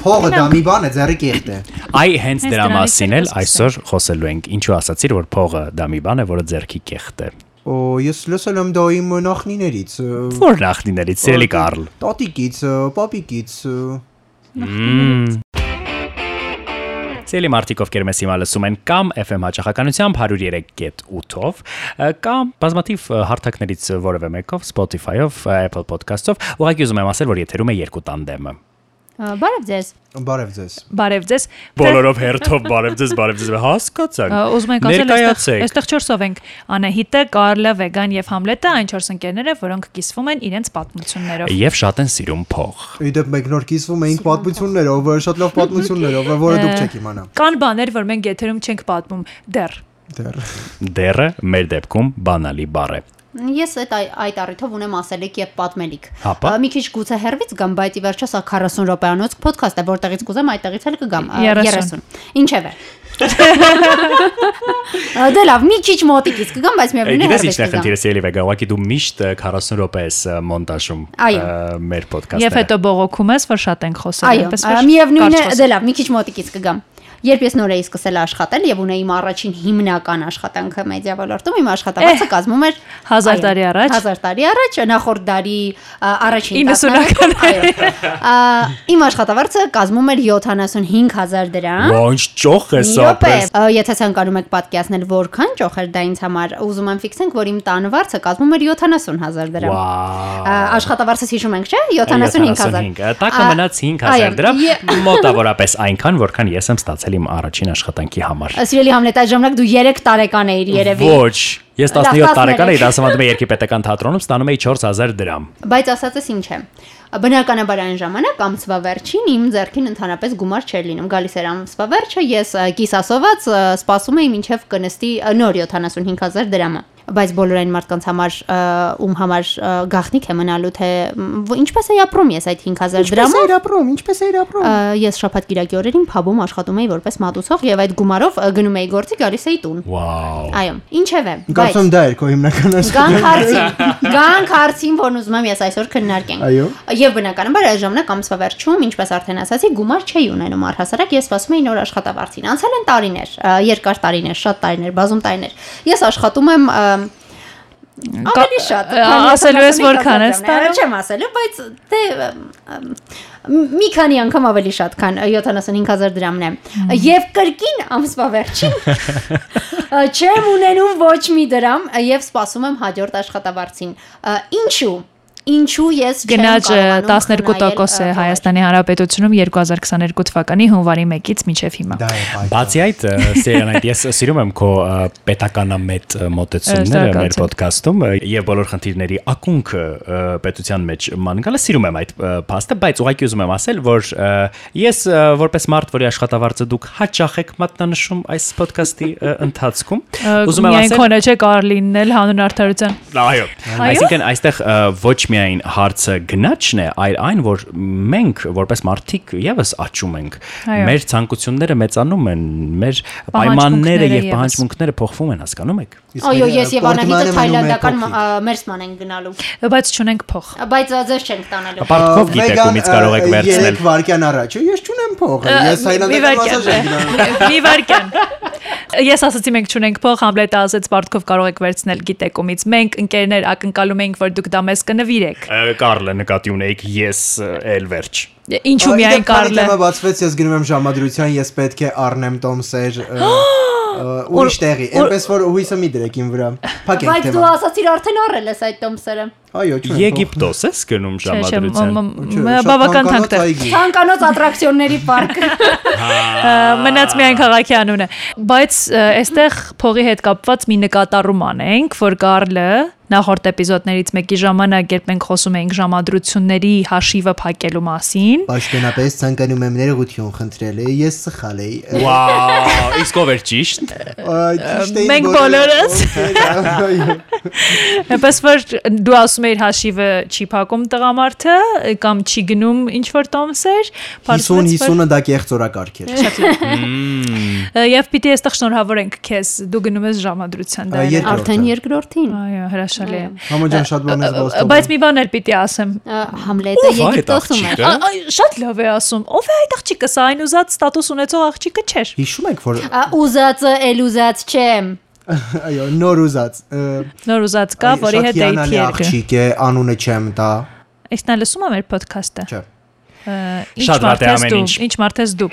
Փողը դա մի բան է, ձեռի կեղտ է։ Այ հենց դրա մասին էլ այսօր խոսելու ենք։ Ինչու ասացիր, որ փողը դա մի բան է, որը ձերքի կեղտ է։ Օ, ես լսել եմ դա իմ նախնիներից։ Որ նախնիներից Սիրելի Կարլ։ Տատիկից, պապիկից։ ը, Սիրելի մարդիկ, ովքեր մեզ հիմա լսում են կամ FM հաճախականությամբ 103.8-ով, կամ բազմաթիվ հարթակներից որևէ մեկով, Spotify-ով, Apple Podcast-ով, ուղղակի ուզում եմ ասել, որ եթերում է երկու տանդեմը։ Բարև ձեզ։ Բարև ձեզ։ Բարև ձեզ։ Բոլորով հերթով բարև ձեզ, բարև ձեզ, հասկացանք։ Ա, Ուզում ենք ասել այստեղ այստեղ 4-ով ենք. Անահիտը, Կարլը, Վեգան եւ Համլետը, այն 4 ընկերները, որոնք կիսվում են իրենց պատմություններով։ Եվ շատ են սիրում փող։ Իդեպ մեկ նոր կիսվում էինք պատմություններով, շատ լավ պատմություններով, որը դուք չեք իմանա։ Կան բաներ, որ մենք եթերում չենք պատմում դեռ։ Դեռ։ Դերը մեր դեպքում բանալի բառ է։ Ես այդ այ- այդ առիթով ունեմ ասելիք եւ պատմելիք։ Մի քիչ գուցե հերվից գամ, բայց ի վերջո սա 40 րոպեանոց ոդքասթ է, որտեղից կուզեմ այդտեղից էլ կգամ։ ա, 30. Ինչևէ։ Դե լավ, մի քիչ մոտիկից կգամ, բայց միևնույն է Գիտես հերվից է կգամ։ խնդիրը Սիրելի Վեգա, ուղղակի դու միշտ ը, 40 րոպե ես մոնտաժում Այո։ ը, մեր Եվ ոդքասթը։ հետո բողոքում ես, որ շատ ենք խոսել, Այո, այնպես որ միևնույն է, դե լավ, մի քիչ մոտիկից կգամ։ Երբ ես նոր էի սկսել աշխատել եւ ունեի իմ առաջին հիմնական աշխատանքը մեդիա ոլորտում, իմ աշխատավարձը կազմում էր հազար այո, տարի առաջ։ Հազար տարի առաջ, նախորդ դարի առաջին 90-ականներին։ տասնամյակում, այո։ Ա, Իմ աշխատավարձը կազմում էր 75000 դրամ։ Ոնց ճոխ ես Մի րոպե, ապրես։ ա, եթե ցանկանում եք պատկերացնել որքան ճոխ էր դա ինձ համար, ուզում եմ ֆիքսենք, որ իմ տան վարձը կազմում էր 70000 դրամ։ Աշխատավարձը հիշում ենք, չէ՞։ 75000։ 75, տակը մնաց 5000 դրամ, մոտավորապես այնքան, որքան ես եմ ստացել իմ առաջին աշխատանքի համար։ Սիրելի Համլետ, այդ ժամանակ դու 3 տարեկան էիր երևի։ Ոչ, ես Լավ, 17 տարեկան 13 էի, դասավանդում էի երկրպետական թատրոնում, ստանում էի 4000 դրամ։ Բայց ասածս ինչ է։ Բնականաբար այն ժամանակ ամսվա վերջին իմ ձեռքին ընդհանրապես գումար չէր լինում։ Գալիս էր ամսվա վերջը, ես կիսասոված սպասում էի մինչև կնստի նոր 75000 դրամը։ Բայց բոլոր այն մարդկանց համար ում համար ա, գաղտնիք է մնալու թե ինչպես է ապրում ես այդ 5000 Ինչպես դրամը։ էր ապրում, ինչպես էր ապրում։ Ես շաբաթ կիրակի օրերին փաբում աշխատում էի որպես մատուցող եւ այդ գումարով գնում էի գործի, գալիս էի տուն։ Վաու։ Այո, ինչևէ։ Կարծում դա էր քո հիմնական աշխատանքը։ հարցին, գանք հարցին, որն ուզում եմ ես այսօր քննարկենք։ Այո։ Եվ բնականաբար այս ժամանակ ամսվա վերջում, ինչպես արդեն ասացի, գումար չէի ունենում առհասարակ, ես սպասում էի նոր աշխատավարձին։ Անցել են տարիներ, երկար տարիներ, շատ տարիներ, բազում տարիներ։ Ես աշխատում եմ ավելի շատ։ ասելու ես 75 որքան դրամներ, տարում։ Չեմ ասելու, բայց դե մի քանի անգամ ավելի շատ, քան 75000 դրամն է։ Եվ կրկին ամսվա վերջին չեմ ունենում ոչ մի դրամ եւ սպասում եմ հաջորդ աշխատավարձին։ Ինչու։ Ինչու ես չեմ Գնաճը կարողանում 12% է Հայաստանի Հանրապետությունում 2022 թվականի հունվարի 1-ից մինչև հիմա։ Բացի այդ, Սերանայդ, ես սիրում եմ քո պետականամետ մոտեցումները մեր ոդկասթում եւ բոլոր խնդիրների ակունքը պետության մեջ մանգալը սիրում եմ այդ փաստը, բայց ուղղակի ուզում եմ ասել, որ ես որպես մարդ, որի աշխատավարձը դուք հաճախ եք մատնանշում այս ոդկասթի ընթացքում, ուզում եմ ասել քոնը չէ Կարլինն էլ հանուն արդարության։ Այո։ Այսինքն այստեղ ոչ միայն հարցը գնաճն է, այլ այն, որ մենք որպես մարդիկ եւս աճում ենք։ Մեր ցանկությունները մեծանում են, մեր պայմանները եւ պահանջմունքները փոխվում են, հասկանում եք։ Այո, ես եւ Անահիտը թայլանդական մերսման են գնալու։ Բայց չունենք փող։ Բայց ա, ձեզ չենք տանելու։ Պարտքով գիտեք ումից կարող եք վերցնել։ Երեք վարկյան առաջ։ Ես չունեմ փողը։ Ես Մի հայլանդական մասաժ եմ գնալ։ վարքյան։ Մի վարքյան։ Ես ասացի մենք չունենք փող, Համլետը ասաց Պարտքով կարող եք վերցնել գիտեք ումից։ Մենք ընկերներ ակնկալում էինք, որ դուք դա մեզ կնվիրեք։ Ը, Կարլը նկատի ունեիք ես էլ վերջ։ Ինչու միայն Կարլը։ Թեմա բացվեց, ես գնում եմ ժամադրության, ես պետք է առնեմ Տոմսեր ը, ուրիշ տեղի։ Այնպես որ հույսը մի դրեք իմ վրա։ Փակենք Բայց դու թեման։ ասացիր արդեն առել ես այդ տոմսերը։ Այո, չունեմ։ Եգիպտոս ես գնում Չէ, չէ, ժամադրության։ բավական թանկտեղ։ Ցանկանոց ատրակցիոնների պարկ։ Մնաց միայն քաղաքի անունը։ Բայց այստեղ փողի հետ կապված մի նկատառում անենք, որ Կարլը նախորդ էպիզոդներից մեկի ժամանակ երբ մենք խոսում էինք ժամադրությունների հաշիվը փակելու մասին, Պաշտոնապես ցանկանում եմ ներողություն խնդրել, ես սխալ էի։ Վաու, իսկ ով էր ճիշտ։ Մենք բոլորը։ բոլորս։ այնպես որ դու ասում էիր հաշիվը չի փակում տղամարդը կամ չի գնում ինչ որ տոմսեր, 50-50-ը դա կեղծորակարգ էր։ Եվ պիտի այստեղ շնորհավորենք քեզ, դու գնում ես ժամադրության երկրորդ։ Արդեն երկրորդին։ Այո, հրաշալի հուսալի է։ Համոջան շատ բան ես Բայց մի բան էլ պիտի ասեմ։ Համլետը է Եգիպտոսում այ, Շատ լավ է ասում։ Ով է այդ աղջիկը, սա այն ուզած ստատուս ունեցող աղջիկը չէր։ Հիշում եք որ Ուզածը էլ ուզած չեմ։ այո նոր ուզած Նոր ուզած կա, որի հետ դեյթի երկը։ աղջիկ է անունը չեմ տա Իսկ նա լսում է մեր ոդքասթը։ չէ Ինչ Շատ վատ է մարդ ես ամեն դու, ինչ։ Ինչ մարդ ես դու։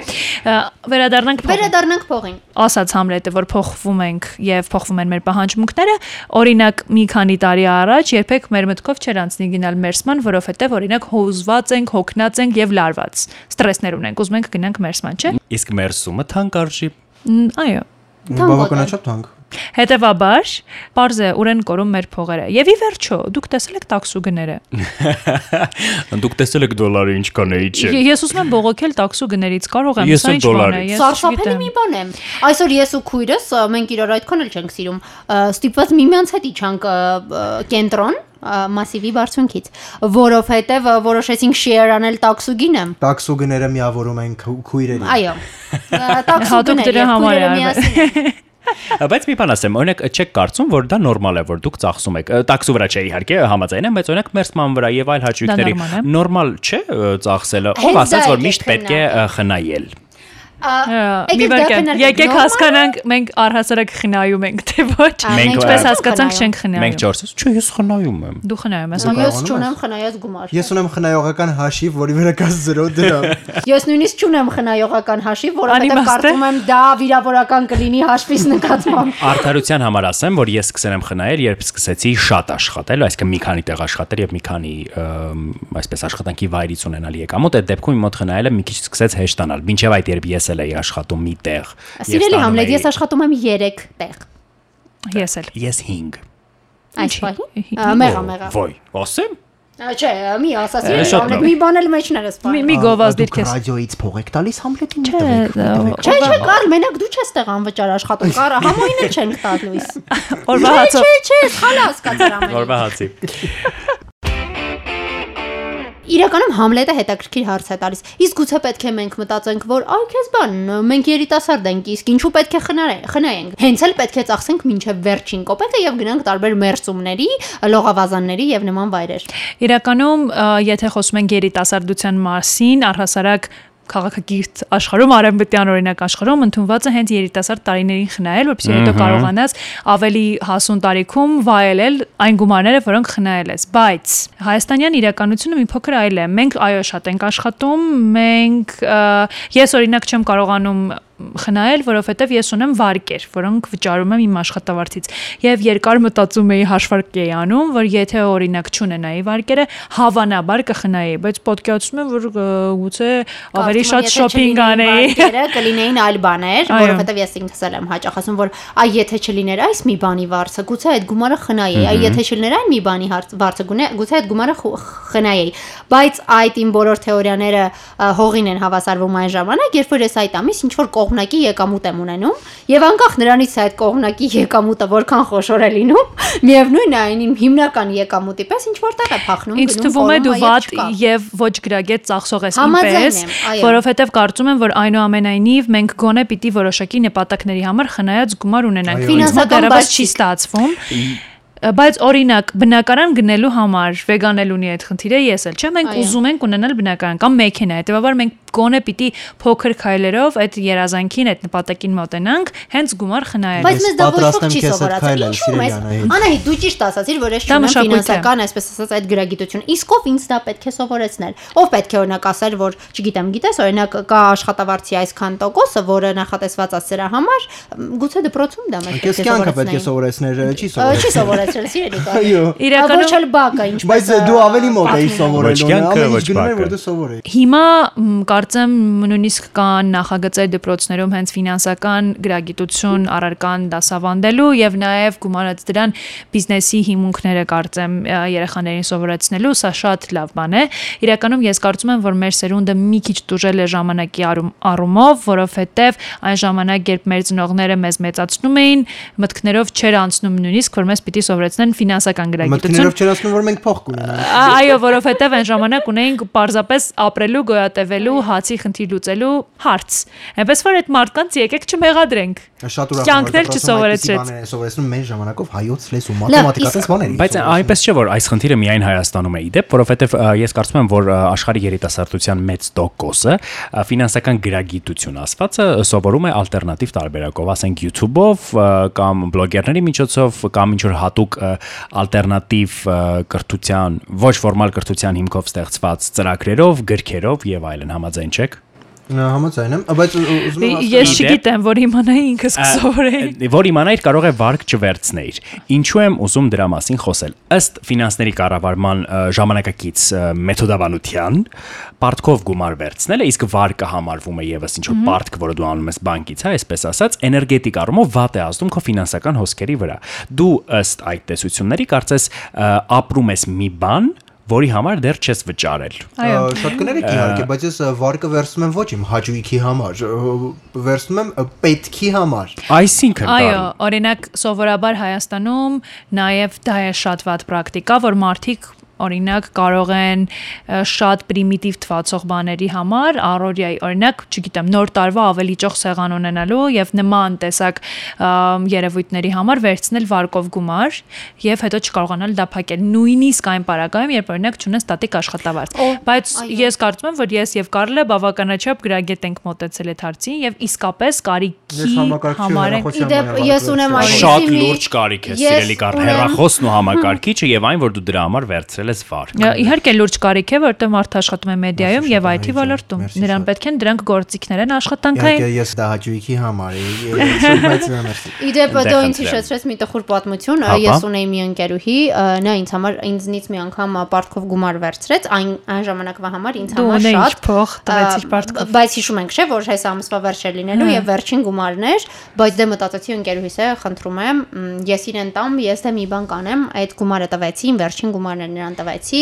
Վերադառնանք փոխ- Վերադառնանք փողին։ ասաց Համլետը, որ փոխվում ենք եւ փոխվում են մեր պահանջմունքները, օրինակ մի քանի տարի առաջ երբեք մեր մտքով չէր անցնի գնալ մերսման, որովհետեւ օրինակ հոզված ենք, հոգնած ենք եւ լարված։ Ստրեսներ ունենք, ուզում ենք գնանք մերսման, չէ՞։ Իսկ մեր սումը թանկ արժի։ Այո։ բավականաչափ թանկ Հետևաբար, parz է ուրեն կորում մեր փողերը։ Եվ ի վերջո, դուք տեսել եք տաքսու գները։ Դուք տեսել եք դոլարը ինչքան է իջել։ Ես ուզում եմ բողոքել տաքսու գներից, կարող եմ, սա ինչ բան է, Սարսափելի մի բան է։ Այսօր ես ու քույրս մենք իրար այդքան էլ չենք սիրում։ Ստիպված միմյանց հետ իջանք կենտրոն մասիվի բարձունքից, որովհետև որոշեցինք share անել տաքսուգինը։ տաքսու գները միավորում են քու- քույրերի Այո։ Տաքսուգները դրա համար է Բայց մի բան ասեմ, օրինակ չեք կարծում, որ դա նորմալ է, որ դուք ծախսում եք։ Տաքսու վրա չէ իհարկե, համաձայն եմ, բայց օրինակ մերսման վրա եւ այլ հաճույքների նորմալ չէ ծախսելը։ Ով ասաց, որ միշտ պետք է խնայել։ Եկեք հասկանանք, մենք առհասարակ խնայում ենք, թե ոչ։ Ինչպես հասկացանք, չենք խնայում։ Մենք 4-ից, չէ, ես խնայում եմ։ Դու խնայում ես, Ես չունեմ խնայած գումար։ ես ունեմ խնայողական հաշիվ որի վրա կա 0 դրամ Ես նույնիսկ չունեմ խնայողական հաշիվ, որովհետև կարծում եմ դա վիրավորական կլինի հաշվից նկատմամբ։ Արդարության համար ասեմ, որ ես սկսել եմ խնայել, երբ սկսեցի շատ աշխատել, այսինքն մի քանի տեղ աշխատել եւ մի քանի այսպես աշխատանքի վայրից ունենալ եկամուտ, այդ դեպքում իմ մոտ խնայելը մի քիչ սկսեց հեշտանալ։ Մինչեւ այդ երբ ես էլ էի աշխատում մի տեղ։ Սիրելի Համլետ, ես աշխատում եմ 3 տեղ։ Ես էլ։ ես 5։ Այս պահին։ Մեղա, մեղա։ Ոյ, ասեմ։ Չէ, մի ասա, Է, սիրելի շատ Համլետ, մի բան էլ մեջներս Մի պահի։ մի գովազդիր Դուք քեզ։ ռադիոից փող եք տալիս համլետին տվեք։ Չէ, չէ, կար, մենակ դու չես տեղ անվճար աշխատում, կարա համոին էլ չենք տալ լույս։ Օրվա Չէ, հացով։ չէ, չէ, սխալ հասկացար ամեն։ Որբա հացի։ Իրականում Համլետը հետաքրքիր հարց է տալիս։ Իսկ գուցե պետք է մենք մտածենք, որ այ քեզ բան, մենք երիտասարդ ենք, իսկ ինչու պետք է խնայենք, Հենց էլ պետք է ծախսենք մինչև վերջին կոպեկը եւ գնանք տարբեր մերսումների, լողավազանների եւ նման վայրեր։ Իրականում, եթե խոսում ենք երիտասարդության մասին, առհասարակ քաղաքագիրտ աշխարհում, արևմտյան օրինակ աշխարհում ընդունված է հենց երիտասարդ տարիներին խնայել, որպեսզի հետո կարողանաս ավելի հասուն տարիքում վայելել այն գումարները, որոնք խնայել ես։ Բայց հայաստանյան իրականությունը մի փոքր այլ է։ Մենք այո շատ ենք աշխատում, մենք ես օրինակ չեմ կարողանում խնայել, որովհետև ես ունեմ վարկեր, որոնք վճարում եմ իմ աշխատավարձից։ Եվ երկար մտածում էի հաշվարկ էի անում, որ եթե օրինակ չունենայի վարկերը, հավանաբար կխնայի, բայց պատկերացնում եմ, որ գուցե ավելի շատ շոփինգ անեի։ Վարկերը կլինեին այլ բաներ, Այո։ որովհետեւ ես ինքս էլ եմ հաճախ ասում, որ այ եթե չլիներ այս մի բանի վարձը, գուցե այդ գումարը խնայի, այ եթե չլիներ այն մի բանի վարձը, գունե- գուցե այդ գումարը խնայի։ Բայց այդ իմ բոլոր թեորիաները հողին են հավասարվում այն ժամանակ, երբ որ ես այդ ամիս ինչ որ կողմնակի եկամուտ եմ ունենում, եւ անկախ նրանից այդ կողմնակի եկամուտը որքան խոշոր է լինում, միևնույն է այն իմ հիմնական եկամուտի պես ինչ որտեղ է փախնում Ինձ թվում է դու վատ եւ ոչ գրագետ ծախսող ես այո։ որովհետեւ կարծում եմ, որ այնուամենայնիվ մենք գոնե պիտի որոշակի նպատակների համար խնայած գումար ունենանք։ Ֆինանսական դեռևս չի։ ստացվում։ Բայց օրինակ բնակարան գնելու համար վեգանել ունի այդ խնդիրը ես էլ չէ մենք ուզում ենք ունենալ բնակարան կամ մեքենա հետեւաբար մենք գոնե պիտի փոքր քայլերով այդ երազանքին այդ նպատակին մոտենանք հենց գումար խնայելու Բայց մեզ դա ոչ ոք չի սովորացել։ Ինչու՞ սիրելի Անահիտ։ դու ճիշտ ասացիր, որ ես չունեմ է։ ֆինանսական, այսպես ասած, այդ գրագիտություն։ Իսկ ով ինձ դա պետք է սովորեցնել։ Ով պետք է օրինակ ասել, որ, չգիտեմ, գիտես, օրինակ կա աշխատավարձի այսքան տոկոսը, որը նախատեսված է սրա համար, գուցե դպրոցում դա մեզ Քեզ կյանքը պետք է Ա, Չի սովորեցնել։ սովորեցել, սիրելի կա։ Այո։ Իրականում- ոչ էլ բակը, ինչպես Բայց դու ավելի մոտ էի սովորել, Ոչ կյանքը, ամեն ոչ ինչ գնում էր բակը։ որ դու սովորեի։ Հիմա կարծեմ նույնիսկ կան նախագծեր դպրոցներում հենց ֆինանսական գրագիտություն առարկան դասավանդելու եւ նաեւ գումարած դրան բիզնեսի հիմունքները կարծեմ երեխաներին սովորեցնելու, սա շատ լավ բան է։ Իրականում ես կարծում եմ, որ մեր սերունդը մի քիչ դժել է ժամանակի առում, առումով, որովհետեւ այն ժամանակ, երբ մեր ծնողները մեզ մեծացնում էին, մտքներով չեր անցնում նույնիսկ, որ մեզ պիտի սովորեցնեն ֆինանսական գրագիտություն։ Մտքներով չեն ասում, որ մենք փող կունենանք։ Այո, որովհետև այն ժամանակ ունեինք պարզապես ապրելու, գոյատևելու, հացի խնդիր լուծելու հարց։ Այնպես որ այդ մարդկանց եկեք չմեղադրենք։ Շատ ուրախ Կյանքն էլ որ չսովորեցրեց։ Սովորեցնում մեր ժամանակով հայոց լեզու, Լավ, մաթեմատիկա, իսկ- այդպես բաներ։ Բայց այնպես չէ որ այս խնդիրը միայն Հայաստանում է իդեպ, որովհետև ես կարծում եմ, որ աշխարհի երիտասարդության մեծ տոկոսը ֆինանսական գրագիտություն ասվածը սովորում է ալտերնատիվ տարբերակով, ասենք YouTube-ով կամ բլոգերների միջոցով կամ ինչ որ հատուկ ա, ալտերնատիվ կրթության, ոչ ֆորմալ կրթության հիմքով ստեղծված ծրագրերով, գրքերով եւ այլն համաձայն չեք։ համաձայն եմ, բայց ու- ուզում եմ Ես չգիտեմ, որ իմանայի ինքս կսովորեի։ որ իմանայր կարող է վարկ չվերցնեիր։ Ինչու եմ ուզում դրա մասին խոսել։ Ըստ ֆինանսների կառավարման ժամանակակից մեթոդաբանության պարտքով գումար վերցնելը, իսկ վարկը համարվում է եւս ինչ որ պարտք, որը դու անում ես բանկից, հա, այսպես ասած, էներգետիկ առումով վատ է ազդում քո ֆինանսական հոսքերի վրա։ Դու ըստ այդ տեսությունների կարծես ապրում ես մի բան, որի համար դեռ չես վճարել։ Այո։ Շատ կներեք իհարկե, բայց ես վարկը վերցնում եմ ոչ իմ հաճույքի համար, վերցնում եմ պետքի համար։ Այսինքն Այո, օրինակ սովորաբար Հայաստանում նաև դա է շատ վատ պրակտիկա, որ մարդիկ Օրինակ կարող են շատ պրիմիտիվ թվացող բաների համար առորիայի օրինակ, չգիտեմ, նոր տարվա ավելի ճոխ սեղան ունենալու եւ նման տեսակ երևույթների համար վերցնել վարկով գումար եւ հետո չկարողանալ դա փակել։ Նույնիսկ այն պարագայում, երբ օրինակ ճունես ստատիկ աշխատավարձ։ Բայց ես կարծում եմ, որ ես եւ Կարլը բավականաչափ գրագետ ենք մտածել այդ հարցին եւ իսկապես կարիքի համար ենք։ Իդեպ ես ունեմ այսինքն շատ լուրջ կարիք է, սիրելի Կարլ, հերախոսն ու համակարգիչը եւ այն, որ դու դրա համար վերցրել ես վարկ։ Ա, Իհարկե լուրջ կարիք է, որտեղ մարդը աշխատում է մեդիայում եւ IT ոլորտում։ Նրան պետք են դրանք գործիքներ են աշխատանքային։ Իհարկե ես դա հաճույքի համար էի, ես բայց մերսի։ Իդեպ Դե դա ինձ հիշեցրեց մի տխուր պատմություն, ես ունեի մի ընկերուհի, նա ինձ համար ինձնից մի անգամ պարտքով գումար վերցրեց, այն այն ժամանակվա համար ինձ համար շատ փող, տվեցիր պարտքով։ Բայց հիշում ենք, չէ, որ հես ամսվա վերջ էր լինելու եւ վերջին գումարն էր, բայց դե մտածեցի ընկերուհիս է, խնդրում եմ, ես իրեն տամ, ես դե մի բան կանեմ, այդ գումարը տվեցի, վերջին գումարն էր նրան տվեցի։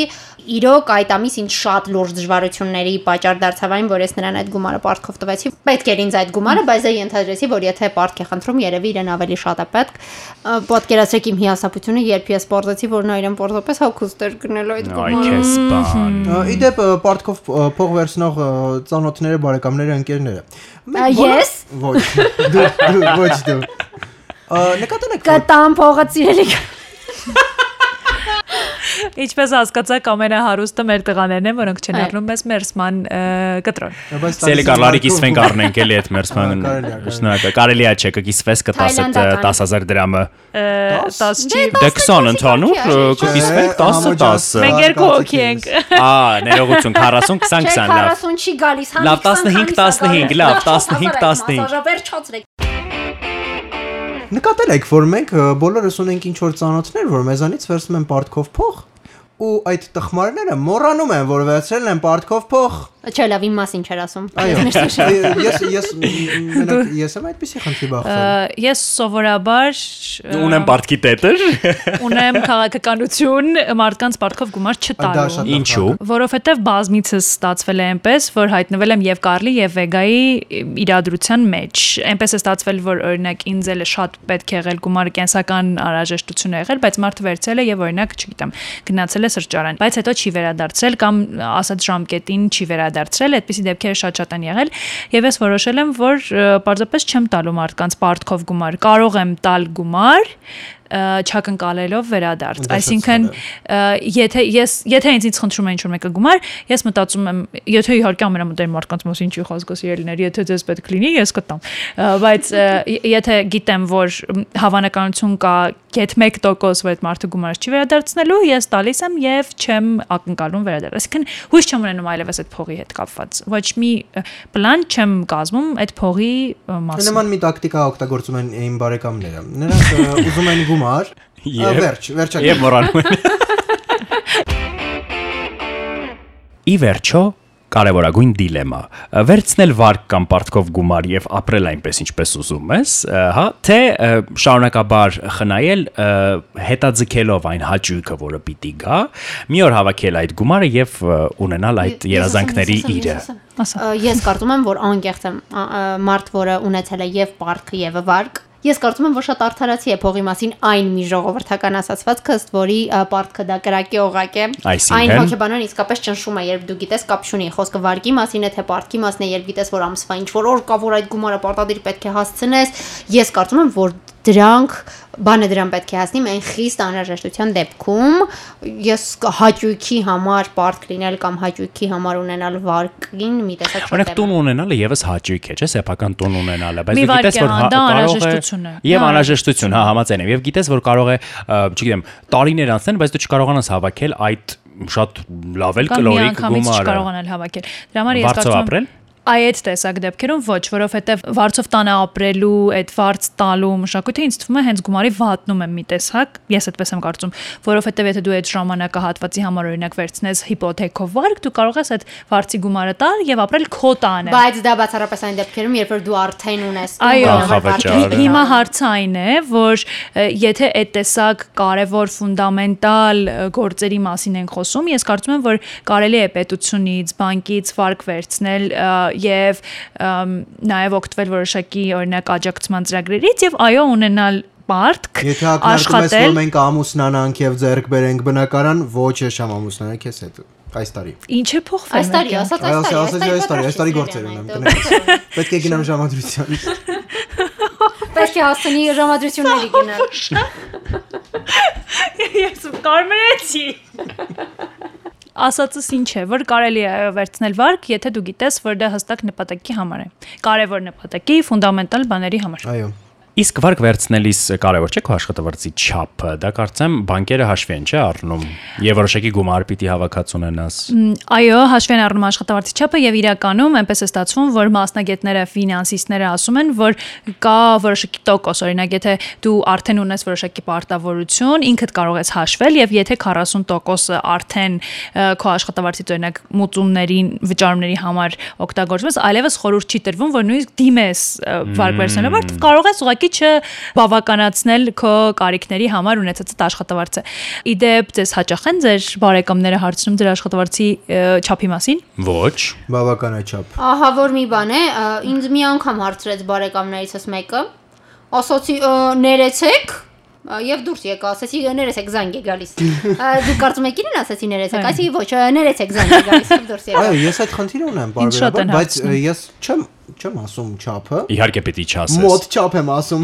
Իրոք այդ ամիս ինձ շատ լուրջ դժվարությունների պատճառ դարձավ այն, որ ես նրան այդ գումարը պարտքով տվեցի։ Պետք էր ինձ այդ գումարը, բայց դե ենթադրեցի, որ եթե պարտք է խնդրում, երևի իրեն ավելի շատ է պետք։ Պատկերացրեք իմ հիասափությունը, երբ ես պարտեցի, որ նա իրեն պարտապես հոգուստ էր գնել այդ Այ գումարը։ Իդեպ պարտքով փող վերցնող ծանոթները, բարեկամները, ընկերները։ ես? Ոչ։ Դու ոչ դու։ Ա, Նկատել եք Կտամ փողը ծիրելի։ Ինչպես հասկացաք, ամենահարուստը մեր տղաներն են, որոնք չեն առնում մեզ մերսման կտրոն։ բայց Սելի տալիս եմ կարլարի մարդու- կիսվենք առնենք էլի այդ մերսման։ Շնորհակալ։ Կարելի է չէ, կկիսվես կտաս այդ Թայլանդական։ 10000 դրամը։ Ը, 10 չի։ Դե 20 ընդհանուր կկիսվենք 10 համոջած- 10։ Մենք երկու հոգի ենք։ Ա, ներողություն 40 20 20 լավ։ 40 չի գալիս, հա։ Լավ, 15, 15, լավ, 15, 15։ Վերջացրեք։ Նկատել եք, որ մենք բոլորս ունենք ինչ որ ծանոթներ, որ մեզանից վերցնում են պարտքով փող ու այդ տխմարները մոռանում են, որ վերցրել են պարտքով փող։ Չէ, լավ, իմ մասին չեր ասում։ Այո։ Ես ես մենակ ես եմ այդպեսի խնդրի բախվել։ Ես սովորաբար Ունեմ պարտքի տետր։ ունեմ քաղաքականություն մարդկանց պարտքով գումար չտալու։ Ինչու։ Որովհետև բազմիցս ստացվել է այնպես, որ հայտնվել եմ եւ Կարլի եւ Վեգայի իրադրության մեջ։ Այնպես է ստացվել, որ օրինակ ինձ էլ է շատ պետք է եղել գումարը կենսական անհրաժեշտություն է եղել, բայց մարդը վերցել է եւ օրինակ, չգիտեմ, գնացել է սրճարան, բայց հետո չի վերադարձել կամ ասած ժամկետին չի վերադարձել, այդպիսի դեպքերը շատ-շատ են եղել եւ ես որոշել եմ, որ պարզապես չեմ տալու մարդկանց պարտքով գումար։ Կարող եմ տալ գումար, չակնկալելով վերադարձ։ Այսինքն եթե ես եթե ինձից խնդրում են ինչ-որ մեկը գումար, ես մտածում եմ, եթե իհարկե ամենամտերիմ մարդկանց մասին չի խոսքը սիրելիներ, եթե ձեզ պետք լինի, ես կտամ։ Բայց եթե գիտեմ, որ հավանականություն կա գետ 1% որ այդ մարդը գումարը չի վերադարձնելու, ես տալիս եմ եւ չեմ ակնկալում վերադարձ։ Այսինքն հույս չեմ ունենում այլևս այդ փողի հետ կապված։ Ոչ մի պլան չեմ կազմում այդ փողի մասին։ Նման մի տակտիկա օգտագործում են իմ բարեկամները։ Նրանք ուզում են գումար, վերջ, վերջակետ։ Եվ մոռանում են։ Ի վերջո կարևորագույն դիլեմա. վերցնել վարկ կամ պարտքով գումար եւ ապրել այնպես ինչպես ուզում ես հա թե շարունակաբար խնայել հետաձգելով այն հաճույքը որը պիտի գա մի օր հավաքել այդ գումարը եւ ունենալ այդ երազանքների իրը Ես կարծում եմ, որ անկեղծ եմ մարդ, որը ունեցել է եւ պարտքը եւ վարկ Ես կարծում եմ, որ շատ արդարացի է փողի մասին այն մի ժողովրդական ասացվածքը, ըստ որի պարտքը դա կրակի օղակ է։? Այն հոգեբանան իսկապես ճնշում է, երբ դու գիտես կապ չունի խոսքը վարկի մասին է, թե պարտքի մասն է, երբ գիտես, որ ամսվա ինչ որ օր կա, որ այդ գումարը պարտադիր պետք է հասցնես։ Ես կարծում եմ, որ դրանք բանը դրան պետք է հասնի այն խիստ անհրաժեշտության դեպքում ես հաճույքի համար պարտք լինել կամ հաճույքի համար ունենալ վարկին մի տեսակ Օրինակ շոտ տուն ունենալը եւս հաճույք է, չէ՞, սեփական տուն ունենալը, բայց դու գիտես որ հա, հա- կարող է եւ անհրաժեշտություն, հա, համաձայն եմ։ Եվ գիտես որ կարող է, չգիտեմ, տարիներ անցնեն, բայց դու չկարողանաս հավաքել այդ շատ լավ էլ կամ կլորիկ գումարը։ չկարողանալ հավաքել։ Դրա համար ես կարծում եմ ապրել։ այդ տեսակ դեպքերում ոչ, որովհետև վարձով տանը ապրելու, այդ վարձ տալու մշակույթը ինձ թվում է հենց գումարի վատնում է մի տեսակ, ես այդպես եմ կարծում, որովհետև եթե դու այդ ժամանակահատվածի համար օրինակ վերցնես հիպոթեքով վարկ, դու կարող ես այդ վարձի գումարը տալ եւ ապրել քո տանը։ Բայց դա բացառապես այն դեպքերում, երբ որ դու արդեն ունես է։ Հիմա հարցը այն է, որ եթե այդ տեսակ կարևոր ֆունդամենտալ գործերի մասին ենք խոսում, ես կարծում եմ, որ կարելի է պետությունից, բանկից վարկ վերցնել եւ նաեւ օգտվել որոշակի օրինակ աջակցման ծրագրերից եւ այո ունենալ պարտք Եթե ես, աշխատել մենք ամուսնանանք եւ ձեռք բերենք բնակարան, ոչ է շամ ամուսնանանք քեզ հետ այս տարի։ ինչ է փոխվել Այս տարի, ասած այս տարի, ասացի այս տարի, այս տարի գործեր ունեմ, կներեք։ Պետք է գնամ ժամադրության։ Պետք է հասցնի ժամադրությունների գնալ։ ես կարմրեցի ասածս ինչ է, որ կարելի է վերցնել վարկ, եթե դու գիտես, որ դա հստակ նպատակի համար է։ Կարևոր նպատակի, ֆունդամենտալ բաների համար։ Այո։ Իսկ վարկ վերցնելիս կարևոր չէ քո աշխատավարձի չափը, դա կարծեմ բանկերը հաշվի են, չէ՞ առնում։ Եվ որոշակի գումար պիտի հավաքած ունենաս։ Այո, հաշվի են առնում աշխատավարձի չափը եւ իրականում այնպես է ստացվում, որ մասնագետները, ֆինանսիստները ասում են, որ կա որոշակի տոկոս, օրինակ, եթե դու արդեն ունես որոշակի պարտավորություն, ինքդ կարող ես հաշվել եւ եթե 40%-ը արդեն քո աշխատավարձից օրինակ մուծումներին, վճարումների համար օգտագործում ես, այլևս խորհուրդ չի տրվում, որ նույնիսկ դիմես վարկ վերցնելու, որովհետեւ կարող ես ուղղակի չբավականացնել քո կարիքների համար ունեցած այդ աշխատավարձը։ Իդեպ ձեզ հաճախ են ձեր բարեկամները հարցնում ձեր աշխատավարձի չափի մասին։ Ոչ։ Բավականաչափ։ Ահա որ մի բան է, ինձ մի անգամ հարցրեց բարեկամներիցս մեկը, ասացի «Ա, ներեցեք Եվ դուրս եկա, ասեցի ներեցեք զանգ է գալիս։ Դու կարծում եք իրեն ասեցի ներեցեք, ասի ոչ, ներեցեք զանգ է գալիս դուրս եկա։ Այո, ես այդ խնդիրը ունեմ բարբերաբար, բայց ես չեմ չեմ ասում չափը։ Իհարկե պիտի չասես։ Մոտ չափ եմ ասում։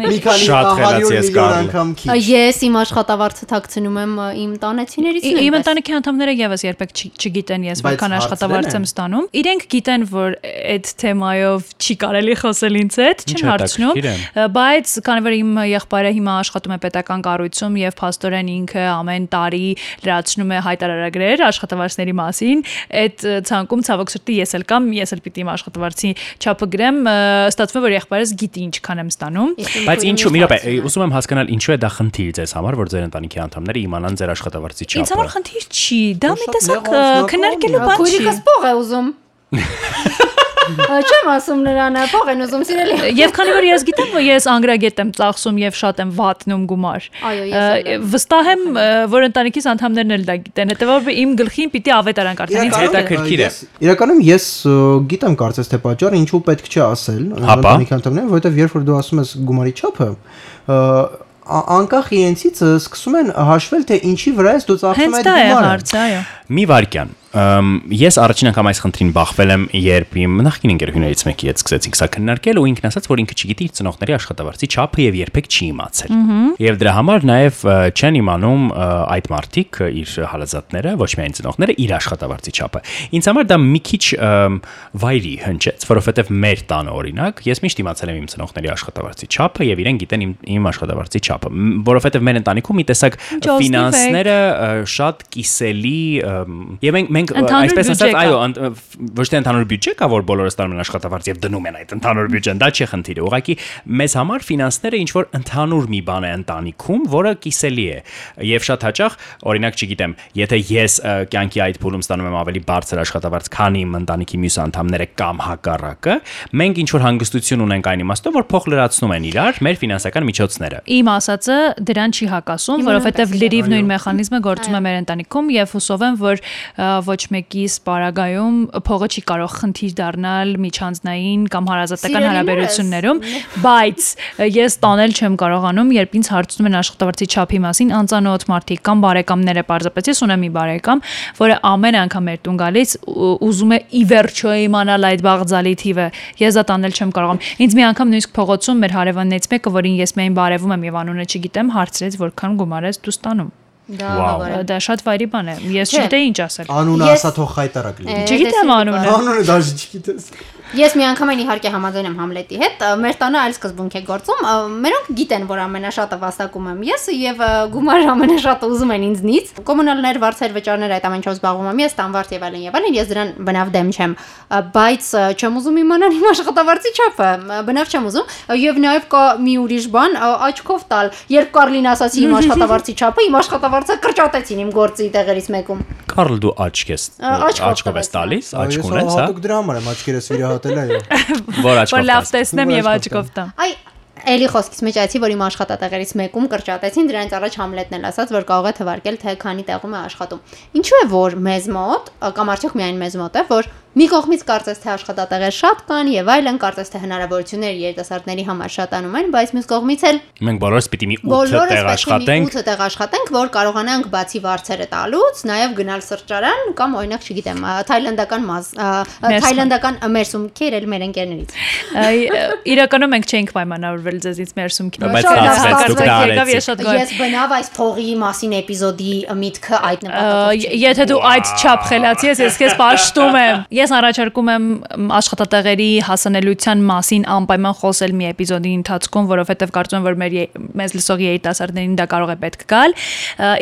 Մի քանի Շատ 100 խելացի ես միլիոն անգամ քիչ։ Ես իմ աշխատավարձը թաքցնում եմ իմ տանեցիներից Իմ ընտանիքի անդամները եւս երբեք չգիտեն ես որքան աշխատավարձ եմ ստանում։ Իրենք գիտեն, որ այդ թեմայով չի կարելի խոսել ինձ հետ, չեն հարցնում, է։ բայց քանի որ իմ եղբայրը հիմա աշխատում է պետական կառույցում եւ փաստորեն ինքը ամեն տարի լրացնում է հայտարարագրեր աշխատավարձների մասին, այդ ցանկում ցավոք սրտի ես էլ կամ ես էլ պիտի իմ աշխատավարձի չափը գրեմ, ստացվում է որ եղբայրս գիտի ինչքան եմ ստանում։ Բայց ինչու, մի րոպե, ուզում եմ հասկանալ ինչու է դա խնդիր ձեզ համար, որ ձեր ընտանիքի անդամները իմանան ձեր աշխատավարձի չափը։ Ինձ համար խնդիր չի, դա մի տեսակ քննարկելու բան չի։ Քույրիկս փող է ուզում։ Չեմ ասում նրան, փող են ուզում սիրելի։ Եվ քանի որ ես գիտեմ, որ ես անգրագետ եմ ծախսում եւ շատ եմ վատնում գումար։ Այո, ես էլ ը, եմ։ Վստահ եմ, որ ընտանիքիս անդամներն էլ դա գիտեն։ Հետեւաբար իմ գլխին պիտի ավետարան կարդան։ Ինձ հետաքրքիր է։ Ես- Իրականում ես գիտեմ կարծես թե պատճառ ինչու պետք չէ ասել ընտանիքի անդամներին, որովհետև երբ որ դու ասում ես գումարի չափը, անկախ իրենցից սկսում են հաշվել թե ինչի վրա ես դու ծախսում Հենց այդ դա է գումարը։ հարցը, այո։ Մի վարքյան։ Ես առաջին անգամ այս խնդրին բախվել եմ, երբ իմ նախկին ընկերուհիներից մեկի հետ սկսեցինք սա քննարկել ու ինքն ասաց, որ ինքը չգիտի իր ծնողների աշխատավարձի չափը եւ երբեք չի իմացել։ Եվ դրա համար նաեւ չեն իմանում այդ մարդիկ ը, իր հալազատները, ոչ միայն ծնողները, իր աշխատավարձի չափը։ Ինձ համար դա մի քիչ վայրի հնչեց, որովհետեւ մեր տանը օրինակ ես միշտ իմացել եմ իմ ծնողների աշխատավարձի չափը եւ իրեն գիտեն իմ իմ աշխատավարձի չափը, որովհետեւ մեր ընտանիքում մի տեսակ ֆինանսները շատ կիսելի եւ մենք մենք այսպես ասած այո ոչ թե ընդհանուր բյուջե կա որ բոլորը ստանում են աշխատավարձ եւ դնում են այդ ընդհանուր բյուջեն դա չի խնդիրը ուղղակի մեզ համար ֆինանսները ինչ որ ընդհանուր մի բան է ընտանիքում որը կիսելի է եւ շատ հաճախ օրինակ չգիտեմ եթե ես կյանքի այդ փուլում ստանում եմ ավելի բարձր աշխատավարձ քան իմ ընտանիքի մյուս անդամները կամ հակառակը մենք ինչ որ հանգստություն ունենք այն իմաստով որ փոխ լրացնում են իրար մեր ֆինանսական միջոցները Իմ ասածը դրան չի հակասում, նույնպես լրիվ նույն մեխանիզմը գործում է մեր ընտանիքում եւ հուսով եմ, որ ոչ մեկիս պարագայում փողը չի կարող խնդիր դառնալ միջանձնային կամ հարազատական հարաբերություններում, բայց ես տանել չեմ կարողանում, երբ ինձ հարցնում են աշխատավարձի չափի մասին անծանոթ մարդիկ կամ բարեկամները, parzapets ես ունեմ մի բարեկամ, որը ամեն անգամ մեր տուն գալիս ու- ուզում է ի վերջո իմանալ այդ բաղձալի թիվը։ Ես դա տանել չեմ կարողանում։ Ինձ մի անգամ նույնիսկ փողոցում մեր հարևաններից մեկը, որին ես միայն բարևում եմ եւ անունը չգիտեմ, հարցրեց որքան գումար ես դու ստանում։ Դա հավարա։ Դա շատ վայրի բան է։ Ես չգիտեի ինչ ասել։ Անունը ասա թող խայտարակ լինի։ Չգիտեմ անունը։ Անունը դաժե չգիտես։ Ես մի անգամ այն իհարկե համաձայն եմ Համլետի հետ, մեր տանը այլ սկզբունք է գործում։ Մերոնք գիտեն, որ ամենաշատը վաստակում եմ ես եւ գումար ամենաշատը ուզում են ինձնից։ Կոմունալներ, վարձեր, վճարներ այդ ամեն ինչով զբաղվում եմ ես, տանվարդ եւ այլն եւ այլն, ես դրան բնավ դեմ չեմ, բայց չեմ ուզում իմանալ իմ աշխատավարձի չափը, բնավ չեմ ուզում եւ նաեւ կա մի ուրիշ բան, աչքով տալ, երբ Կարլին ասացի իմ աշխատավարձի չափը, իմ աշխատավարձը կրճատեցին իմ գործի տեղերից մեկում։ Կարլ դու աչք ես աչքով ես տալիս, աչք ես ունես, հա։ հատուկ դրա համար եմ աչքերս վիրահատել այո։ Որ աչքով։ Որ լավ տեսնեմ եւ աչքով տամ։ Այ Էլի խոսքից մեջ այցի, որ իմ աշխատատեղերից մեկում կրճատեցին, դրանից առաջ Համլետն էլ ասաց, որ կարող է թվարկել, թե քանի տեղում է աշխատում։ Ինչու է որ մեզ մոտ, կամ արդյոք միայն մեզ մոտ է, որ մի կողմից կարծես թե աշխատատեղեր շատ կան եւ այլն կարծես թե հնարավորություններ երիտասարդների համար շատանում են, բայց մյուս կողմից էլ Մենք բոլորս պիտի մի 8 բոլորս տեղ աշխատենք։ 8 տեղ աշխատենք, որ կարողանանք բացի վարձերը տալուց, նաև գնալ սրճարան կամ օրինակ, չգիտեմ, թայլանդական մազ, թայլանդական մերսում քերել մեր ընկերներից։ Իրականում մենք չենք պայմանավորվել ձեզից մեր սումքին։ Բայց դա եկավ ես շատ գոհ։ Ես բնավ այս փողի մասին էպիզոդի միտքը այդ նպատակով Եթե դու այդ չափ խելացի ես, ես քեզ պաշտում եմ։ Ես առաջարկում եմ աշխատատեղերի հասանելիության մասին անպայման խոսել մի էպիզոդի ընթացքում, որովհետև կարծում եմ, որ մեր մեզ լսող երիտասարդներին դա կարող է պետք գալ։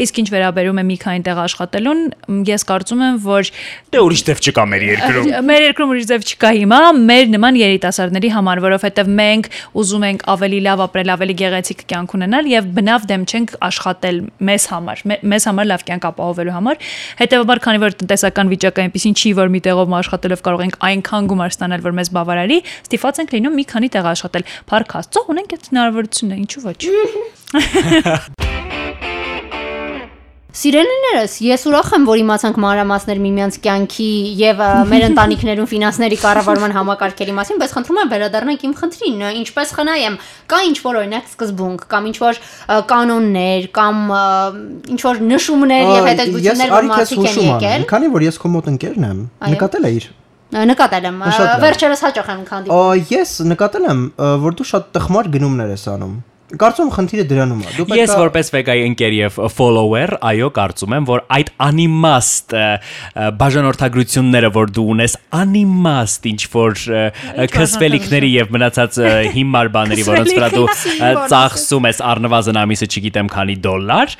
Իսկ ինչ վերաբերում է մի քանի տեղ աշխատելուն, ես կարծում եմ, որ Դե ուրիշ տեղ չկա մեր երկրում։ Մեր երկրում ուրիշ ձև չկա հիմա, մեր նման երիտասարդների համար, որովհետև մենք ուզում ենք ավելի լավ ապրել, ավելի գեղեցիկ կյանք ունենալ եւ բնավ դեմ չենք աշխատել մեզ համար, մե- մեզ համար լավ կյանք ապահովելու համար։ Հետևաբար, քանի որ տնտեսական վիճակը այնպեսին չի, որ մի տեղով աշխատելով կարող ենք այնքան գումար ստանալ, որ մեզ բավարարի, ստիփած ենք լինում մի քանի տեղ աշխատել։ Փառք Աստծո, ունենք այդ հնարավորությունը, ինչու ոչ։ Սիրելիներս, ես ուրախ եմ, որ իմացանք մանրամասներ միմյանց կյանքի եւ մեր ընտանիքներում ֆինանսների կառավարման համակարգերի մասին, բայց խնդրում եմ վերադառնանք իմ խնդրին, ինչպես խնայեմ, կա ինչ որ օրինակ սկզբունք կամ ինչ որ կանոններ կամ ինչ որ նշումներ եւ հետեւություններ, որ մարդիկ են եկել։ Քանի որ ես քո մոտ ընկերն եմ, նկատել Ա, Նկատել եմ, վերջերս հաճախ եմ քանդի։ Ես նկատել եմ, որ դու շատ տխմար գնումներ ես անում։ Կարծում եմ խնդիրը դրանում է։ Դու Ես պետք է որպես վեգայի ընկեր եւ follower, այո, կարծում եմ, որ այդ անիմաստ բաժանորդագրությունները, որ դու ունես, անիմաստ ինչ որ քսվելիքների եւ մնացած հիմար բաների, որոնց վրա դու ծախսում ես առնվազն ամիսը, չգիտեմ, քանի դոլար,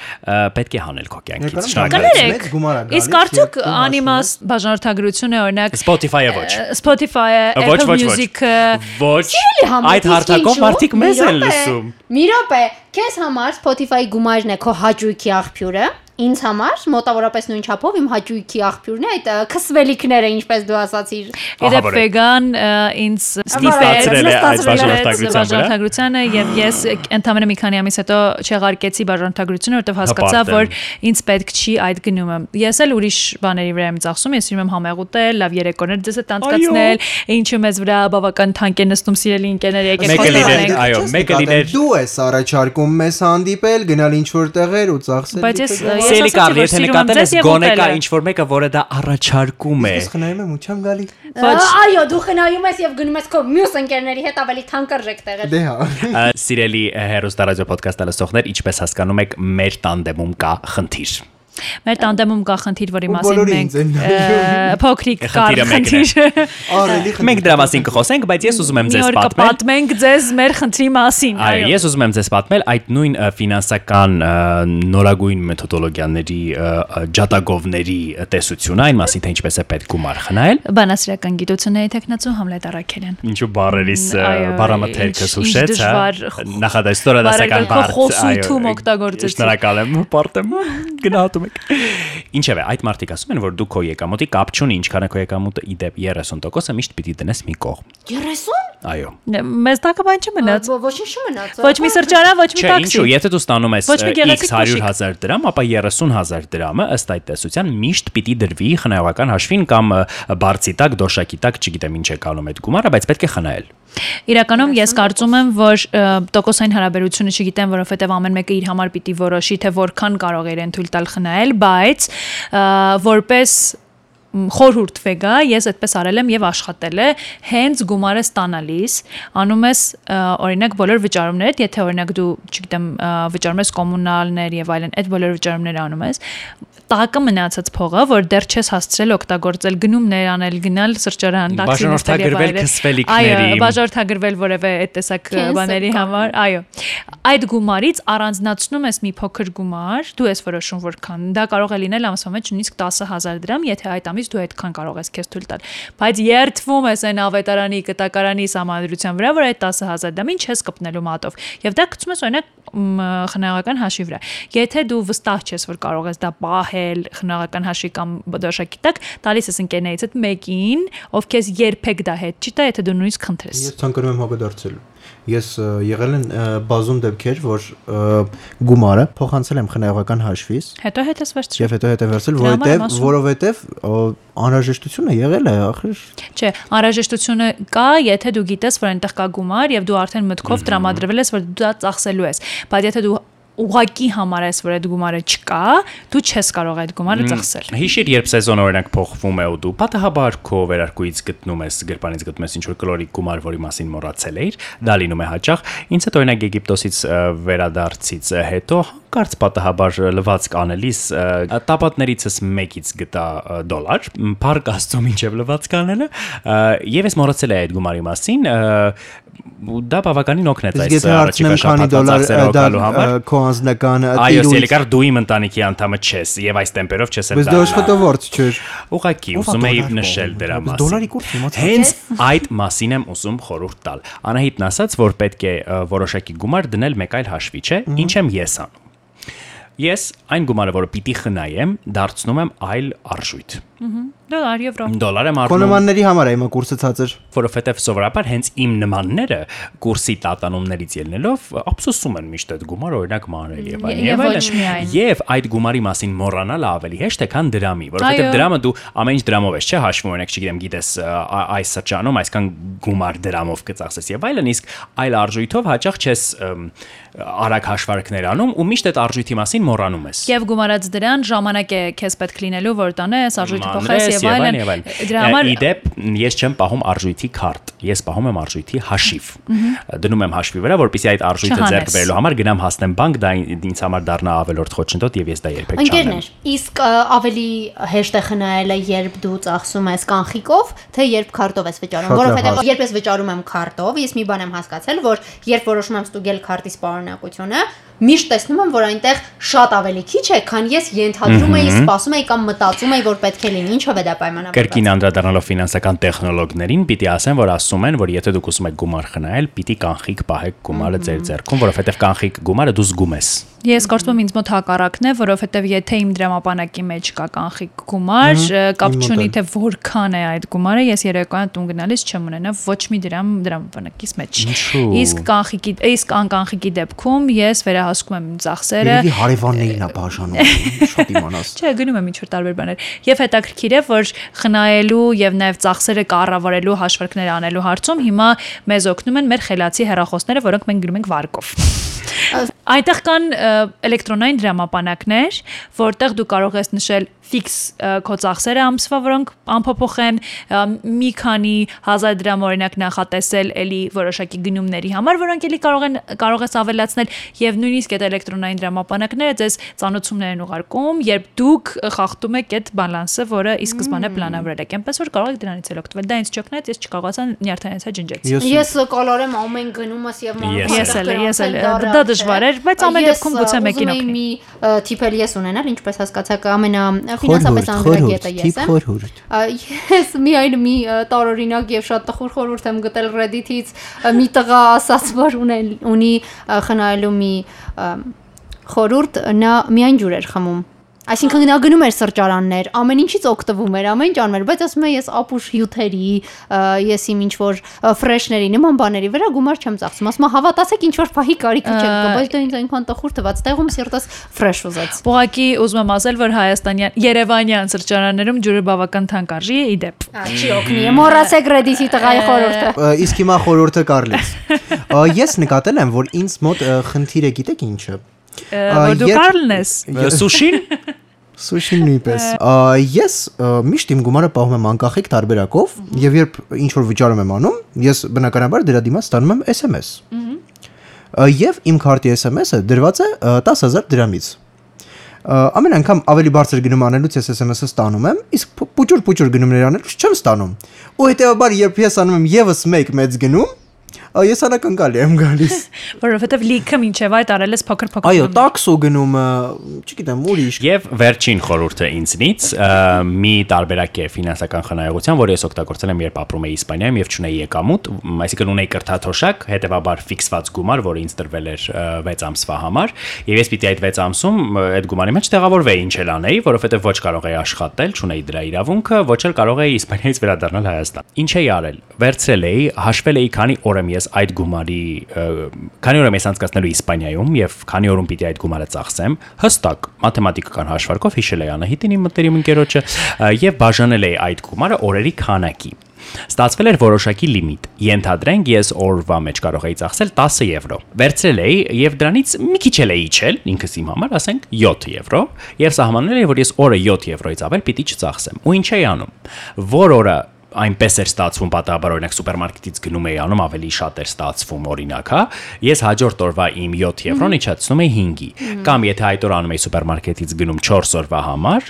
պետք է հանել քո կյանքից։ Ներկայանում Շնորհակալ եմ։ մեծ գումար է գալիս, Իսկ արդյոք անիմաստ բաժանորդագրությունը օրինակ Spotify-ը ոչ։ Spotify-ը, Apple Music-ը Ոչ։ Այդ հարթակով մարդիկ մեզ են լսում։ Մի րոպե, քեզ համար Spotify գումարն է քո հաճույքի աղբյուրը, ինձ համար մոտավորապես նույն չափով իմ հաճույքի աղբյուրն է այդ քսվելիքները, ինչպես դու ասացիր։ է։ վեգան ինձ Ստիպացրել է այդ բաժանորդագրությանը եւ ես ընդամենը մի քանի ամիս հետո չեղարկեցի բաժանորդագրությունը, որովհետեւ հասկացա, որ ինձ պետք չի այդ գնումը։ Ես էլ ուրիշ բաների վրա եմ ծախսում, ես սիրում եմ համեղ ուտել, լավ երեկոներ ձեզ հետ անցկացնել, ինչու մեզ վրա բավական թանկ է նստում սիրելի ընկերներ, եկեք խոսենք։ այո, մեկը լիներ- Դու ես առաջարկում մեզ հանդիպել, գնալ ինչ որ տեղեր ու ծախսել։ Բայց ես Սիրելի Կարլ, եթե նկատել ես գոնե կա ինչ որ մեկը, որը դա առաջարկում է։ Ես խնայում եմ ու չեմ գալի։ Այո, դու խնայում ես եւ գնում ես քո մյուս ընկերների հետ ավելի թանկարժեք տեղեր։ Դե հա։ Սիրելի հերոստա ռադիո ոդկասթը լսողներ, ինչպես հասկանում եք, մեր տանդեմում կա խնդիր։ Մեր տանդեմում կա խնդիր, որի մասին մենք փոքրիկ կար խնդիր։ Արելի խնդիր։ Մենք դրա մասին կխոսենք, բայց ես ուզում եմ ձեզ պատմել։ կպատմենք ձեզ մեր խնդրի մասին։ Այո, ես ուզում եմ ձեզ պատմել այդ նույն ֆինանսական նորագույն մեթոդոլոգիաների ջատագովների տեսությունը, այն մասին թե ինչպես է պետք գումար խնայել։ Բանասիրական գիտությունների տեխնացու Համլետ Արաքելյան։ Ինչու բառերից ը, Այո, բառամթերքս ինչ- ինչ ուշեց, հա։ Նախադասությունը դասական բառ։ խոսույթում օգտագործեցի։ Շնորհակալ եմ, պարտեմ։ Գնահատում եք։ Ինչևէ, այդ մարդիկ ասում են, որ դու քո եկամուտի կապ չունի, ինչքան է քո եկամուտը ի դեպ 30%-ը միշտ պիտի դնես մի կողմ։ 30 Այո։ Մեզ տակը բան չմնաց։ Ոչինչ չմնաց։ Ոչ մի սրճարան, ոչ մի Չէ, տաքսի։ ինչու, եթե դու ստանում ես X 100.000 դրամ, ապա 30000 դրամը ըստ այդ տեսության միշտ պիտի դրվի խնայողական հաշվին կամ բարձի տակ, դոշակի տակ, չգիտեմ ինչ է կանում այդ գումարը, բայց պետք է խնայել։ Իրականում ես կարծում եմ, որ տոկոսային հարաբերությունը չգիտեմ, որովհետև ամեն մեկը իր համար պիտի որոշի, թե որքան կարող է իրեն թույլ տալ խնայել, բայց որպես խորհուրդ վեգա ես այդպես արել եմ եւ աշխատել է հենց գումարը ստանալիս անում ես օրինակ բոլոր վճարումներդ եթե օրինակ դու չգիտեմ վճարում ես կոմունալներ եւ այլն այդ բոլոր վճարումները անում ես տակը մնացած փողը որ դեռ չես հասցրել օգտագործել գնումներ անել գնալ սրճարան տաքսի նստել եւ Բաժանորդագրվել այլն քսվելիքների։ այո բաժանորդագրվել որևէ այդ տեսակ բաների համար այո այդ գումարից առանձնացնում ես մի փոքր գումար դու ես որոշում որքան դա կարող է լինել ամսվա մեջ նույնիսկ 10000 դրամ եթե այդ ամիս դու այդքան կարող ես քեզ թույլ տալ բայց երթվում ես այն ավետարանի կտակարանի սահմանադրության վրա որ այդ 10000 դրամ ինչ ես կպնելու մատով եւ դա գցում ես օրինակ մ, խնայողական հաշվի վրա եթե դու վստահ չես որ կարող ես դա պահել խնայողական հաշվի կամ դոշակի տակ տալիս ես ընկերներիցդ մեկին ով քեզ երբեք դա հետ չի տա եթե դու նույնիսկ խնդրես Ես ցանկանում եմ հոգեդարձել։ Ես եղել են բազում դեպքեր, որ գումարը փոխանցել եմ խնայողական հաշվից հետո հետ ես վերցրել եւ հետո ասում։ որովհետեւ ը, անհրաժեշտությունը եղել է, ախր Չէ, անհրաժեշտությունը կա, եթե դու գիտես, որ այնտեղ կա գումար եւ դու արդեն մտքով տրամադրվել ես, որ դու դա ծախսելու ես։ Բայց եթե դու ուղակի համարես, որ այդ գումարը չկա, դու չես կարող այդ գումարը ծախսել։ Հիշիր, երբ սեզոնը օրինակ փոխվում է ու դու պատահաբար քո վերարկուից գտնում ես, գրպանից գտնում ես ինչ-որ կլորիկ գումար, որի մասին մոռացել էիր, դա լինում է հաճախ։ Ինձ հետ օրինակ Եգիպտոսից վերադարձից հետո հանկարծ պատահաբար լվացք անելիս տապատներիցս մեկից գտա դոլար, փառք Աստծո մինչև լվացք անելը, եւ ես մոռացել էի այդ գումարի մասին, դա բավականին օգնեց այս եթե հարցնեմ քանի դոլար ը, դա օգնելու համար։ ը, քո անձնական Այո, Սելիկար դու իմ ընտանիքի անդամը չես եւ այս տեմպերով չես էլ Բայց դա աշխատավորց չէր։ ա ուզում էի նշել դրա մասին։ դոլարի կուրսը իմացա։ Հենց այդ մասին եմ ուզում խորհուրդ տալ։ Անահիտն ասաց, որ պետք է որոշակի գումար դնել մեկ այլ հաշվի, չէ՞։ Ինչ եմ ես անում։ Ես այն գումարը, որը պիտի խնայեմ, դարձնում եմ այլ արժույթ։ Դոլար, եվրո։ Դոլար եմ Քո առնում նմանների համար է իմը կուրսը ցածր։ որովհետև սովորաբար հենց իմ նմանները կուրսի տատանումներից ելնելով ափսոսում են միշտ այդ գումարը օրինակ մանրել եւ այլն Եվ եւ ոչ միայն։ այլն եւ այդ գումարի մասին մոռանալը ավելի հեշտ է քան դրամի որովհետև դրամը դու ամեն ինչ դրամով ես չէ հաշվում օրինակ չգիտեմ գիտես այս սրճանում այսքան գումար դրամով կծախսես եւ այլն իսկ այլ արժույթով հաճախ չես արագ հաշվարկներ անում ու միշտ այդ արժույթի մասին մոռանում ես Եվ գումարած դրան ժամանակ է քեզ պետք լինելու, որ տանես, արժույթը փոխես Մանրես եւ այլն։ եւ այլն։ Դրա համար իդեպ ես չեմ պահում արժույթի քարտ, ես պահում եմ արժույթի հաշիվ։ Դնում եմ հաշվի վրա, որpեսզի այդ արժույթը ձեռք բերելու համար գնամ հասնեմ բանկ, դա ինձ համար դառնա ավելորդ խոչընդոտ եւ ես դա երբեք չանեմ։ Ընկերներ, իսկ ավելի հեշտ է խնայելը, երբ դու ծախսում ես կանխիկով, թե երբ քարտով ես վճարում, որովհետև հարց։ երբ ես վճարում եմ քարտով, ես մի բան եմ հասկացել, որ երբ որոշում եմ ստուգել քարտի սպառողությունը, միշտ տեսնում եմ, որ այնտեղ շատ ավելի քիչ է, քան ես ենթադրում էի, սպասում էի կամ մտածում էի, որ պետք է լինի, ինչով է դա պայմանավորված։ Կրկին անդրադառնալով ֆինանսական տեխնոլոգներին, պիտի ասեմ, որ ասում են, որ եթե դուք ուզում եք գումար խնայել, պիտի կանխիկ պահեք գումարը ձեր ձեռքում, որովհետև կանխիկ գումարը դու զգում ես։ Ես կարծում եմ ինձ մոտ հակառակն է, որովհետև եթե իմ դրամապանակի մեջ կա կանխիկ գումար, կապ չունի թե որքան է այդ գումարը, ես երեկոյան տուն գնալիս չեմ ունենա ոչ մի դրամ դրամապանակիս մեջ։ Իսկ կանխիկի, իսկ անկանխիկի դեպքում ես վերահասկում եմ իմ ծախսերը, Երևի հարևաններին է բաժանում։ Շատ իմանաս։ Չէ, գնում եմ ինչ-որ տարբեր բաներ։ Եվ հետաքրքիր է, որ խնայելու եւ նաեւ ծախսերը կառավարելու հաշվարկներ անելու հարցում հիմա մեզ օգնում են մեր խելացի հեռախոսները, որոնք մենք գրում ենք վարկով։ Այնտեղ կան էլեկտրոնային դրամապանակներ, որտեղ դու կարող ես նշել ֆիքս քո ծախսերը ամսվա, որոնք անփոփոխ են, մի քանի հազար դրամ օրինակ նախատեսել էլի որոշակի գնումների համար, որոնք էլի կարող են կարող ես ավելացնել եւ նույնիսկ այդ էլեկտրոնային դրամապանակները ձեզ ծանոթություններ են ուղարկում, երբ դուք խախտում եք այդ բալանսը, որը ի սկզբանե պլանավորել եք, այնպես որ կարող եք դրանից էլ օգտվել։ Դա ինձ չօգնեց, ես չկարողացա նյարդայացա ջնջեց։ Ես կոլորեմ ամեն գնումս եւ Ես էլ, ես էլ, դա դժվար էր, բայց ամեն դեպքում գուցե մեկին օգնի։ մի թիփել ես ունենալ, ինչպես հասկացաք, ամենա ֆինանսապես խորհուրդ, ես եմ։ Ես միայն մի տարօրինակ եւ շատ տխուր խորհուրդ եմ գտել Reddit-ից մի տղա ասաց, որ ունի խնայելու մի ը, խորհուրդ, նա միայն ջուր էր խմում Այսինքն նա գնում էր սրճարաններ, ամեն ինչից օգտվում էր, ամեն ինչ անում էր, բայց ասում է ես ապուշ հյութերի, ես իմ ինչ որ ֆրեշների նման բաների վրա գումար չեմ ծախսում։ Ասում է հավատացեք ինչ որ փահի կարիք չեք բայց դա ինձ այնքան տխուր թվաց, տեղում սիրտս ֆրեշ ուզեց։ Ուղղակի ուզում եմ ասել, որ Հայաստանյան Երևանյան սրճարաններում ջուրը բավական թանկ արժի է իդեպ։ Չի օգնի, մոռացեք Reddit-ի տղայի խորհուրդը։ Իսկ հիմա խորհուրդը Կարլից։ Ես նկատել եմ, որ ինձ մոտ խնդիրը գիտեք ինչը։ Որ դու Կարլն ես։ Սուշին Սուշին նույնպես։ Ես միշտ իմ գումարը պահում եմ անկախիկ տարբերակով եւ երբ ինչ որ վճարում եմ անում, ես բնականաբար դրա դիմաց ստանում եմ SMS։ Եվ իմ քարտի SMS-ը դրված է ա, 10000 դրամից։ Ամեն անգամ ավելի բարձր գնում անելուց ես SMS-ը ստանում եմ, իսկ փ- փուճուր փուճուր գնումներ անելուց չեմ ստանում։ Ու հետեւաբար երբ ես անում եմ եւս մեկ մեծ գնում, ես անակնկալի եմ գալիս։ Որովհետև լիքը մինչև այդ արել ես փոքր-փոքր։ Այո, տաքսո գնումը, չգիտեմ, ուրիշ։ Եվ վերջին խորհուրդը ինձնից մի տարբերակ է ֆինանսական խնայողության, որը ես օգտագործել եմ երբ ապրում էի Իսպանիայում եւ չունեի եկամուտ, այսինքն ունեի կրթաթոշակ, հետեւաբար ֆիքսված գումար, որը ինձ տրվել էր ը, 6 ամսվա համար, եւ ես պիտի այդ 6 ամսում այդ գումարի մեջ տեղավորվեի ինչ էլ անեի, որովհետեւ ոչ կարող էի աշխատել, չունեի դրա իրավունքը, ոչ էլ կարող էի Իսպանիայից վերադառնալ Հայաստան։ Ինչ էի արել։ Վերցրել էի, հաշվել էի, քանի օր եմ ես այդ գումարի, քանի օր եմ ես անցկացնելու Իսպանիայում եւ քանի օրում պիտի այդ գումարը ծախսեմ, հստակ մաթեմատիկական հաշվարկով հիշել էի Անահիտին իմ մտերիմ ընկերոջը եւ բաժանել էի այդ գումարը օրերի քանակի։ Ստացվել էր որոշակի լիմիտ։ Ենթադրենք ես օրվա մեջ կարող էի ծախսել 10 եվրո։ Վերցրել էի եւ դրանից մի քիչ էլ էի իջել, ինքս իմ համար, ասենք 7 եվրո, եւ սահմանել էի, որ ես օրը 7 եվրոից ավել պիտի չծախսեմ։ Ու ինչ էի անում։ Որ օրը այնպես էր ստացվում պատահաբար օրինակ սուպերմարկետից գնում էի անում ավելի շատ էր ստացվում օրինակ հա ես հաջորդ օրվա իմ 7 եվրոն իջացնում էի 5-ի կամ եթե այդ օր անում էի սուպերմարկետից գնում 4 օրվա համար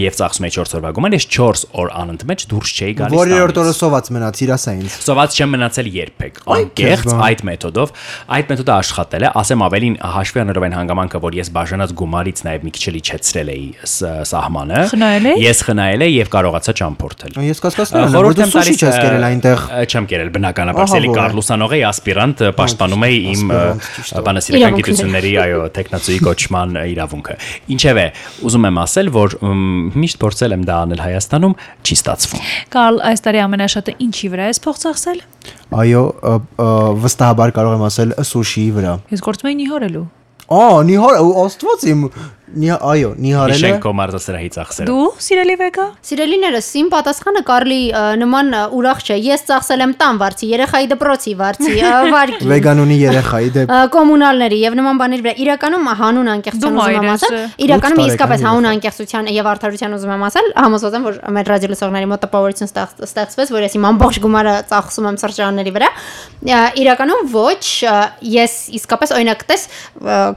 եւ ծախսում էի 4 օրվա գումար ես 4 օր անընդմեջ դուրս չէի գալիս Որերորդ օրը սոված մնաց իրասա ինձ։ Սոված չեմ մնացել երբեք։ Անկեղծ այդ մեթոդով, այդ մեթոդը աշխատել է, ասեմ ավելին հաշվի առնելով այն հանգամանքը, որ ես բաժանած գումարից նաև մի քիչ էլ իջեցրել էի սահմանը։ Ես խնայել էի եւ կարողացա ճամփորդել։ Ես կասկածում եմ, որ Խորհուրդ դու եմ սուշի տալիս չես կերել այնտեղ։ չեմ կերել բնականաբար Սելի Կարլուսանող էի ասպիրանտ պաշտպանում էի իմ բանասիրական գիտությունների այո տեխնացուի կոչման իրավունքը ինչևէ ուզում եմ ասել որ միշտ փորձել եմ դա անել Հայաստանում չի ստացվում Կարլ, այս տարի ամենաշատը ինչի վրա ես փող ծախսել։ Այո, վստահաբար կարող եմ ասել սուշիի վրա։ Ես գործում էի նիհարելու։ Ա, նիհար, աստված իմ, նի- այո, նիհարելը։ Հիշենք քո մարզասրահի ծախսերը Դու, սիրելի վեգա։ Սիրելիներս, իմ պատասխանը Կարլի նման ուրախ չէ։ Ես ծախսել եմ տան վարձի, երեխայի դպրոցի վարձի, վարկի։ Վեգանունի երեխայի դեպ։ կոմունալների եւ նման բաների վրա իրականում հանուն անկեղծության Դու ուզում եմ ասել իրականում իսկապես հանուն անկեղծության եւ արդարության ուզում եմ ասել համոզված եմ որ մեր ռադիոլսողների մոտ տպավորություն ստեղծ- ստեղծվեց որ ես իմ ամբողջ գումարը ծախսում եմ սրճարանների վրա իրականում ոչ ես իսկապես օրինակ տես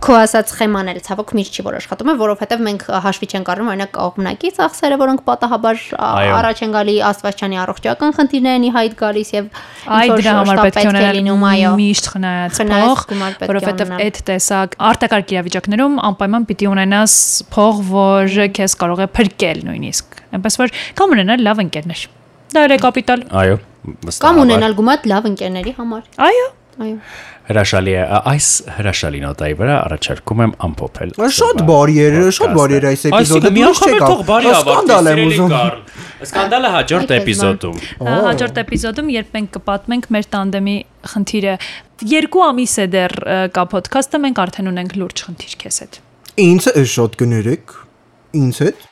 քո ասած սխեման էլ ցավոք միշտ չի որ աշխատում է որովհետեւ մենք հաշվի չենք առնում օրինակ կողմնակի ծախսերը որոնք պատահաբար առաջ են գալի աստվածչանի առողջական խնդիրներն ի հայտ գալիս եւ Այ ինչ-որ դրա համար պետք է լինում այո միշտ խնայած Խնայած փող, գումար պետք է որովհետև այդ տեսակ արտակարգ իրավիճակներում անպայման պիտի ունենաս փող, որը քեզ կարող է փրկել նույնիսկ։ Այնպես որ կամ ունենալ լավ ընկերներ։ Դա էլ է կապիտալ։ այո կամ ունենալ գումար լավ ընկերների համար Այո։ այո Հրաշալի է այս հրաշալի նոտայի վրա առաջարկում եմ ամփոփել Շատ բարի էր, շատ բարի էր այս էպիզոդը։ Այսինքն մի անգամ թող բարի Սկանդալ եմ ուզում։ Սկանդալը հաջորդ էպիզոդում Հաջորդ էպիզոդում երբ մենք կպատմենք մեր տանդեմի խնդիրը, երկու ամիս է դեռ կա ոդքասթը, մենք արդեն ունենք լուրջ խնդիր քեզ հետ։ Ինձ է շատ կներեք։ Ինձ հետ։